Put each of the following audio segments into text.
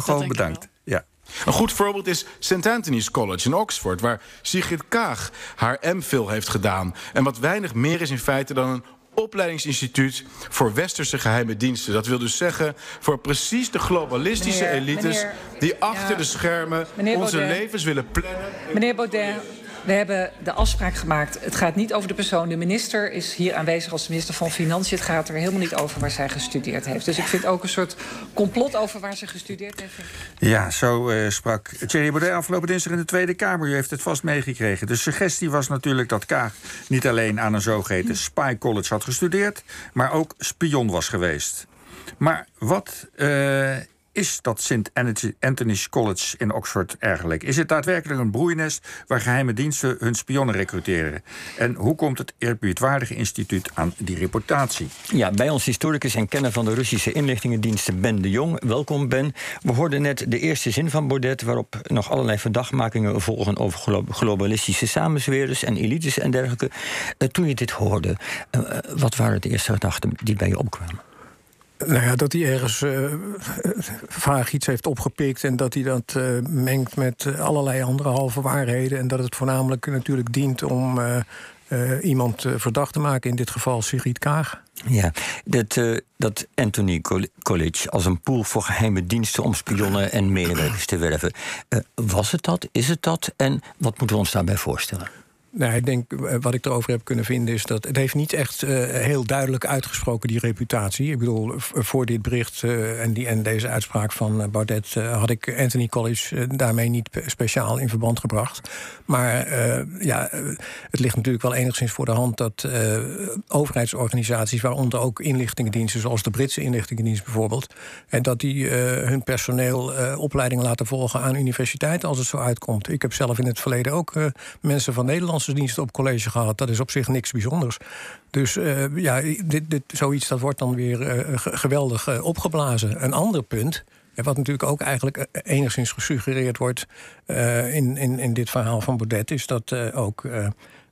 Gewoon bedankt. Ja. Een goed voorbeeld is St. Anthony's College in Oxford, waar Sigrid Kaag haar MPhil heeft gedaan. En wat weinig meer is in feite dan een opleidingsinstituut voor westerse geheime diensten. Dat wil dus zeggen voor precies de globalistische Meneer- elites meneer- die achter ja. de schermen onze Baudet. levens willen plannen. Meneer Baudet, we hebben de afspraak gemaakt. Het gaat niet over de persoon. De minister is hier aanwezig als minister van Financiën. Het gaat er helemaal niet over waar zij gestudeerd heeft. Dus ik vind ook een soort complot over waar ze gestudeerd heeft. Ja, zo eh, sprak Thierry Baudet afgelopen dinsdag in de Tweede Kamer. U heeft het vast meegekregen. De suggestie was natuurlijk dat Kaag niet alleen aan een zogeheten spy college had gestudeerd, maar ook spion was geweest. Maar wat eh, is dat St. Anthony's College in Oxford eigenlijk? Is het daadwerkelijk een broeinest waar geheime diensten hun spionnen recruteren? En hoe komt het eerbiedwaardige instituut aan die reputatie? Ja, bij ons historicus en kenner van de Russische inlichtingendiensten Ben de Jong. Welkom Ben. We hoorden net de eerste zin van Baudet... waarop nog allerlei verdachtmakingen volgen over glo- globalistische samenzweerders en elites en dergelijke. Eh, toen je dit hoorde, eh, wat waren de eerste gedachten die bij je opkwamen? Nou ja, dat hij ergens eh, vaag iets heeft opgepikt en dat hij dat eh, mengt met allerlei andere halve waarheden. En dat het voornamelijk natuurlijk dient om iemand verdacht te maken, in dit geval Sigrid Kaag. Ja, dat, dat Anthony Coll- College als een pool voor geheime diensten om spionnen en medewerkers te werven. was het dat? Is het dat? En wat moeten we ons daarbij voorstellen? Nou, ik denk eh, wat ik erover heb kunnen vinden is dat het heeft niet echt eh, heel duidelijk uitgesproken die reputatie. Ik bedoel, voor dit bericht eh, en, die, en deze uitspraak van Baudet had ik Anthony College daarmee niet pe- speciaal in verband gebracht. Maar ja, het ligt natuurlijk wel enigszins voor de hand dat overheidsorganisaties, waaronder ook inlichtingendiensten, zoals de Britse inlichtingendienst bijvoorbeeld, en dat die hun personeel opleidingen laten volgen aan universiteiten als het zo uitkomt. Ik heb zelf in het verleden ook mensen van Nederlandse diensten op college gehad. Dat is op zich niks bijzonders. Dus eh, ja, dit, dit, zoiets dat wordt dan weer eh, ge- geweldig eh, opgeblazen. Een ander punt. Wat natuurlijk ook eigenlijk eh, enigszins gesuggereerd wordt eh, in, in, in dit verhaal van Baudet, is dat eh, ook eh,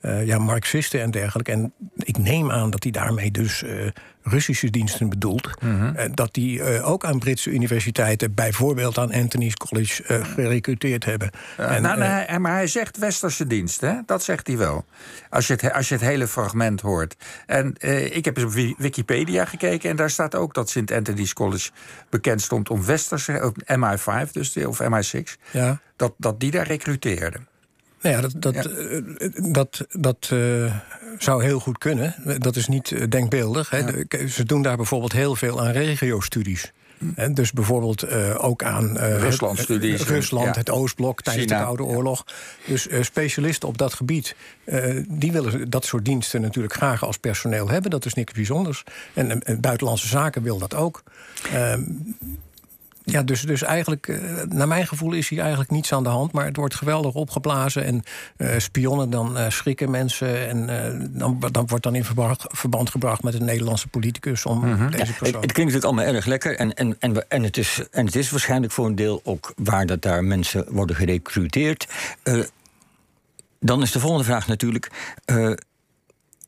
eh, ja, Marxisten en dergelijke. En ik neem aan dat hij daarmee dus eh, Russische diensten bedoelt. eh, dat die eh, ook aan Britse universiteiten, bijvoorbeeld aan Anthony's College, eh, gerecruiteerd hebben. En, nou, nee, hij- maar hij zegt westerse dienst, hè? dat zegt hij wel. Als je het, als je het hele fragment hoort. En ik heb eens op Wi- Wikipedia gekeken en daar staat ook dat St. Anthony's College bekend stond om westerse, op MI5 dus, of MI6, ja. dat, dat die daar recruteerden. Nou ja, dat, dat, eh, dat, dat eh, zou heel goed kunnen. Dat is niet eh, denkbeeldig. Hè. Ze doen daar bijvoorbeeld heel veel aan regio-studies. Hè, Dus bijvoorbeeld eh, ook aan eh, Rusland-studies. het- Rusland, Ja. het Oostblok tijdens China. de Koude Oorlog. Dus specialisten op dat gebied, eh, die willen dat soort diensten natuurlijk graag als personeel hebben. Dat is niks bijzonders. En, en- en Buitenlandse Zaken wil dat ook. Ja, dus, dus eigenlijk, eh, naar mijn gevoel is hier eigenlijk niets aan de hand. Maar het wordt geweldig opgeblazen. En eh, spionnen, dan eh, schrikken mensen. En dan, dan wordt dan in verband, verband gebracht met een Nederlandse politicus om deze Het, persoon. het klinkt natuurlijk allemaal erg lekker. En, en, en, en, het is, en het is waarschijnlijk voor een deel ook waar dat daar mensen worden gerecruiteerd. Dan is de volgende vraag natuurlijk.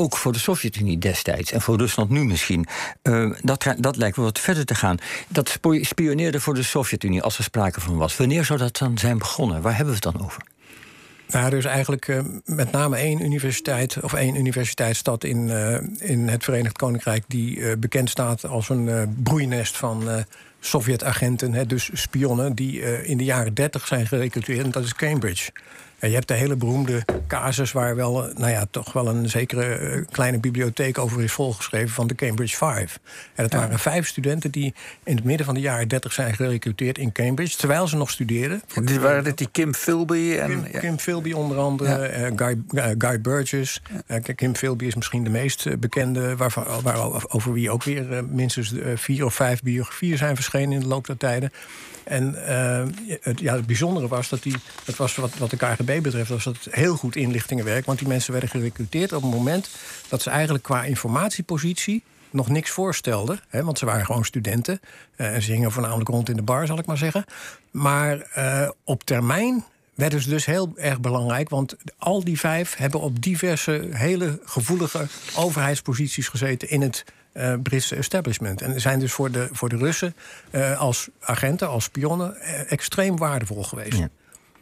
Ook voor de Sovjet-Unie destijds en voor Rusland nu misschien. eh, dat, dat lijkt me wat verder te gaan. Dat spioneerde voor de Sovjet-Unie als er sprake van was. Wanneer zou dat dan zijn begonnen? Waar hebben we het dan over? Nou, er is eigenlijk eh, met name één universiteit of één universiteitsstad in, eh, in het Verenigd Koninkrijk die bekend staat als een broeinest van Sovjet-agenten, dus spionnen, die in de jaren 30 zijn gerecruiteerd. En dat is Cambridge. En je hebt de hele beroemde casus waar wel, nou ja, toch wel een zekere eh, kleine bibliotheek over is volgeschreven van de Cambridge Five. En dat waren vijf studenten die in het midden van de jaren 30 zijn gerecruiteerd in Cambridge, terwijl ze nog studeerden. Die waren dit die Kim Philby en... Kim, ja. Kim Philby onder andere, Ja. eh, Guy, eh, Guy Burgess. Kijk, Kim Philby is misschien de meest bekende... Waarvan, waar, over wie ook weer minstens vier of vijf biografieën zijn verschenen... in de loop der tijden. En het, ja, het bijzondere was dat die, het was wat, wat de KGB betreft, was dat heel goed inlichtingenwerk. Want die mensen werden gerecruiteerd op het moment dat ze eigenlijk qua informatiepositie nog niks voorstelden. Hè, want ze waren gewoon studenten. eh, en ze hingen voornamelijk rond in de bar, zal ik maar zeggen. Maar eh, op termijn werden ze dus heel erg belangrijk. Want al die vijf hebben op diverse hele gevoelige overheidsposities gezeten in het uh, Britse establishment. En zijn dus voor de, voor de Russen als agenten, als spionnen, extreem waardevol geweest.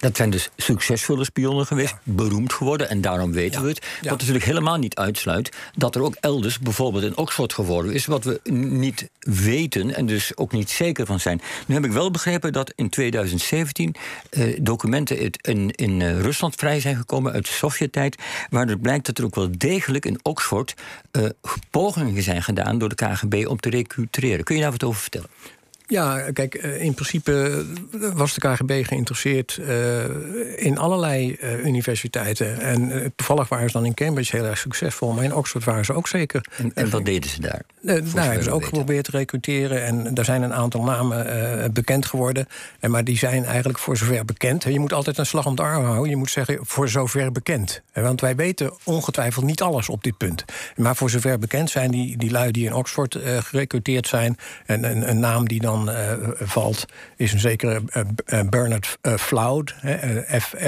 Dat zijn dus succesvolle spionnen geweest, beroemd geworden en daarom weten we het. Wat natuurlijk helemaal niet uitsluit dat er ook elders, bijvoorbeeld in Oxford geworden is, wat we niet weten en dus ook niet zeker van zijn. Nu heb ik wel begrepen dat in 2017 eh, documenten in, in uh, Rusland vrij zijn gekomen uit de Sovjet-tijd, waar het blijkt dat er ook wel degelijk in Oxford uh, pogingen zijn gedaan door de KGB om te recruiteren. Kun je daar wat over vertellen? Ja, kijk, eh, in principe was de KGB geïnteresseerd uh, in allerlei uh, universiteiten. En uh, toevallig waren ze dan in Cambridge heel erg succesvol, maar in Oxford waren ze ook zeker. En, en wat deden ze daar? daar hebben ze ook geprobeerd te recruteren. En daar zijn een aantal namen bekend geworden. En, maar die zijn eigenlijk voor zover bekend. Je moet altijd een slag om de arm houden. Je moet zeggen voor zover bekend. Want wij weten ongetwijfeld niet alles op dit punt. Maar voor zover bekend zijn die, die lui die in Oxford gerecruiteerd zijn. En een, een naam die dan uh, valt, is een zekere uh, Bernard Floud,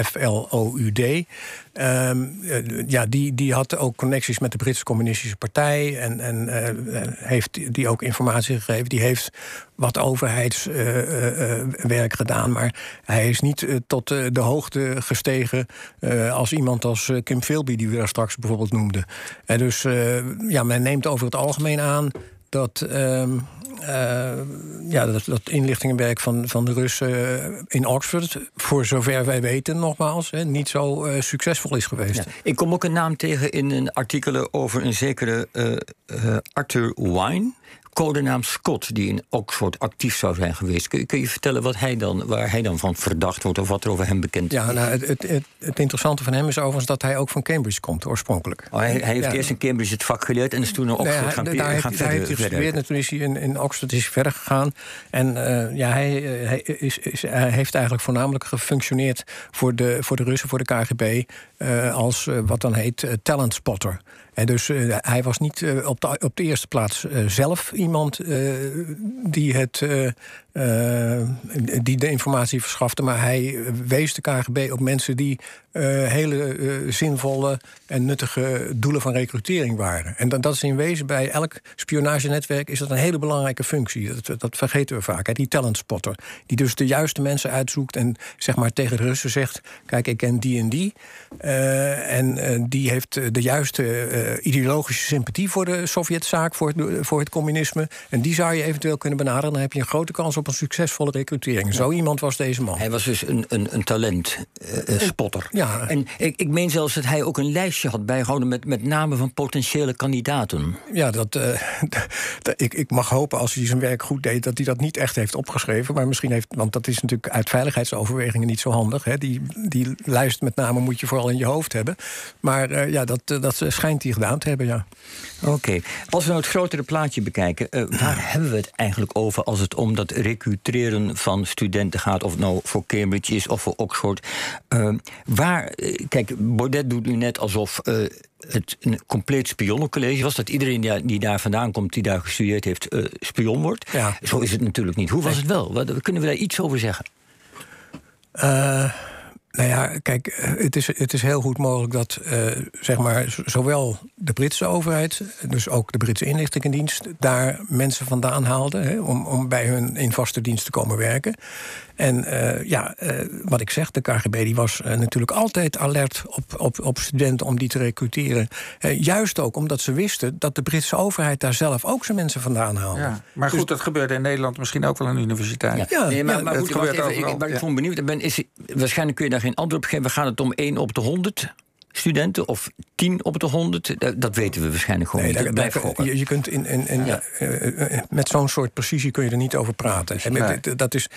F-L-O-U-D. Um, ja, die, die had ook connecties met de Britse Communistische Partij en, en heeft die ook informatie gegeven. Die heeft wat overheidswerk gedaan, maar hij is niet tot de hoogte gestegen als iemand als Kim Philby, die we daar straks bijvoorbeeld noemden. En dus ja, men neemt over het algemeen aan dat. Uh, ja, dat, inlichtingenwerk van, van de Russen in Oxford, voor zover wij weten, nogmaals, hè, niet zo uh, succesvol is geweest. Ik kom ook een naam tegen in een artikelen over een zekere Arthur Wine codenaam Scott, die in Oxford actief zou zijn geweest. Kun je, kun je vertellen wat hij dan, waar hij dan van verdacht wordt of wat er over hem bekend is? Ja, nou, het, het, het, het, interessante van hem is overigens dat hij ook van Cambridge komt, oorspronkelijk. Oh, hij, hij, heeft eerst in Cambridge het vak geleerd en is toen naar Oxford nee, gaan, daar gaan heeft, verder. Hij heeft gestudeerd en toen is hij in, in Oxford is verder gegaan. En uh, ja, hij, hij, is, is, hij heeft eigenlijk voornamelijk gefunctioneerd voor de, voor de Russen, voor de KGB, uh, als uh, wat dan heet talent spotter. En dus uh, hij was niet uh, op, de, op de eerste plaats uh, zelf iemand die, het, die de informatie verschafte, maar hij wees de KGB op mensen die hele zinvolle en nuttige doelen van recrutering waren. En dat, dat, is in wezen bij elk spionagenetwerk is dat een hele belangrijke functie. Dat, dat vergeten we vaak. Hè? Die talentspotter, die dus de juiste mensen uitzoekt en zeg maar tegen de Russen zegt: kijk, ik ken die en die, en die heeft de juiste uh, ideologische sympathie voor de Sovjetzaak, voor het, voor het communisme. En die zou je eventueel kunnen benaderen. Dan heb je een grote kans op een succesvolle recrutering. Zo iemand was deze man. Hij was dus een, een, een talentspotter. Uh, ja. En ik, ik meen zelfs dat hij ook een lijstje had bijgehouden met, met namen van potentiële kandidaten. Ja, dat, uh, ik, ik mag hopen als hij zijn werk goed deed, dat hij dat niet echt heeft opgeschreven. Maar misschien heeft, want dat is natuurlijk uit veiligheidsoverwegingen niet zo handig. Hè. Die, die lijst met namen moet je vooral in je hoofd hebben. Maar ja, dat, dat schijnt hij gedaan te hebben, ja. Oké. Als we nou het grotere plaatje bekijken, uh, waar hebben we het eigenlijk over als het om dat recruteren van studenten gaat, of het nou voor Cambridge is of voor Oxford? Uh, waar, kijk, Baudet doet nu net alsof het een compleet spionnencollege was. Dat iedereen die, die, daar vandaan komt, die daar gestudeerd heeft, spion wordt. Ja. Zo is het natuurlijk niet. Hoe was het wel? Wat, kunnen we daar iets over zeggen? Uh, nou ja, kijk, eh, het is, het is heel goed mogelijk dat uh, zeg maar, zowel de Britse overheid, dus ook de Britse inlichtingendienst, daar mensen vandaan haalde hè, om, om bij hun in vaste dienst te komen werken. En uh, ja, uh, wat ik zeg, de KGB die was uh, natuurlijk altijd alert op, op, op studenten om die te recruteren. juist ook omdat ze wisten dat de Britse overheid daar zelf ook zijn mensen vandaan haalde. Ja, maar goed, dus, dat gebeurde in Nederland misschien ook wel aan de universiteit. Ja, nee, maar, ja, maar goed, even, ik, waar ik van benieuwd ben, is, waarschijnlijk kun je daar geen antwoord op geven. We gaan het om 1 op de 100 studenten of 10 op de 100? Dat weten we waarschijnlijk gewoon nee, niet. Daar, je, je, kunt in, in, in ja. uh, met zo'n soort precisie kun je er niet over praten. Nee. Dat is,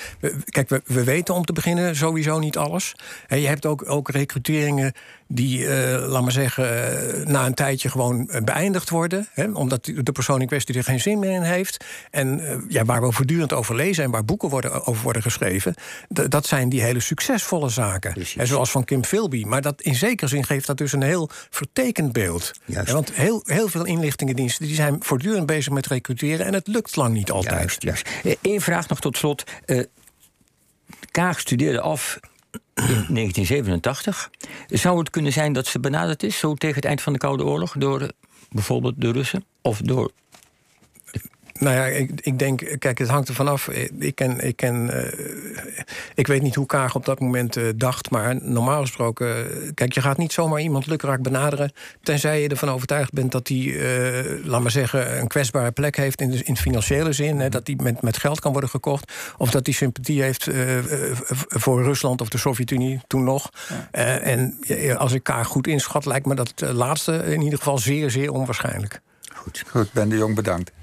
kijk, we, we, weten om te beginnen sowieso niet alles. En je hebt ook, ook recruteringen die, uh, laat maar zeggen, na een tijdje gewoon beëindigd worden. Hè, omdat de persoon in kwestie er geen zin meer in heeft. En ja, waar we voortdurend over lezen en waar boeken worden, over worden geschreven, dat zijn die hele succesvolle zaken. En zoals van Kim Philby. Maar dat in zekere zin geeft dat dus een heel vertekend beeld. Ja, want heel, heel veel inlichtingendiensten die zijn voortdurend bezig met recruteren en het lukt lang niet altijd. Juist, juist. Eén vraag nog tot slot. Uh, Kaag studeerde af 1987. Zou het kunnen zijn dat ze benaderd is, zo tegen het eind van de Koude Oorlog, door bijvoorbeeld de Russen of door Nou ja, ik, ik denk, kijk, het hangt er vanaf. Ik, ken, ik, ken, uh, ik weet niet hoe Kaag op dat moment uh, dacht, maar normaal gesproken, kijk, je gaat niet zomaar iemand lukraak benaderen, tenzij je ervan overtuigd bent dat hij, uh, laat maar zeggen, een kwetsbare plek heeft in, de, in financiële zin, hè, dat hij met, met geld kan worden gekocht, of dat hij sympathie heeft voor Rusland of de Sovjet-Unie toen nog. Ja. en als ik Kaag goed inschat, lijkt me dat laatste in ieder geval zeer, zeer onwaarschijnlijk. Goed, goed Ben de Jong, bedankt.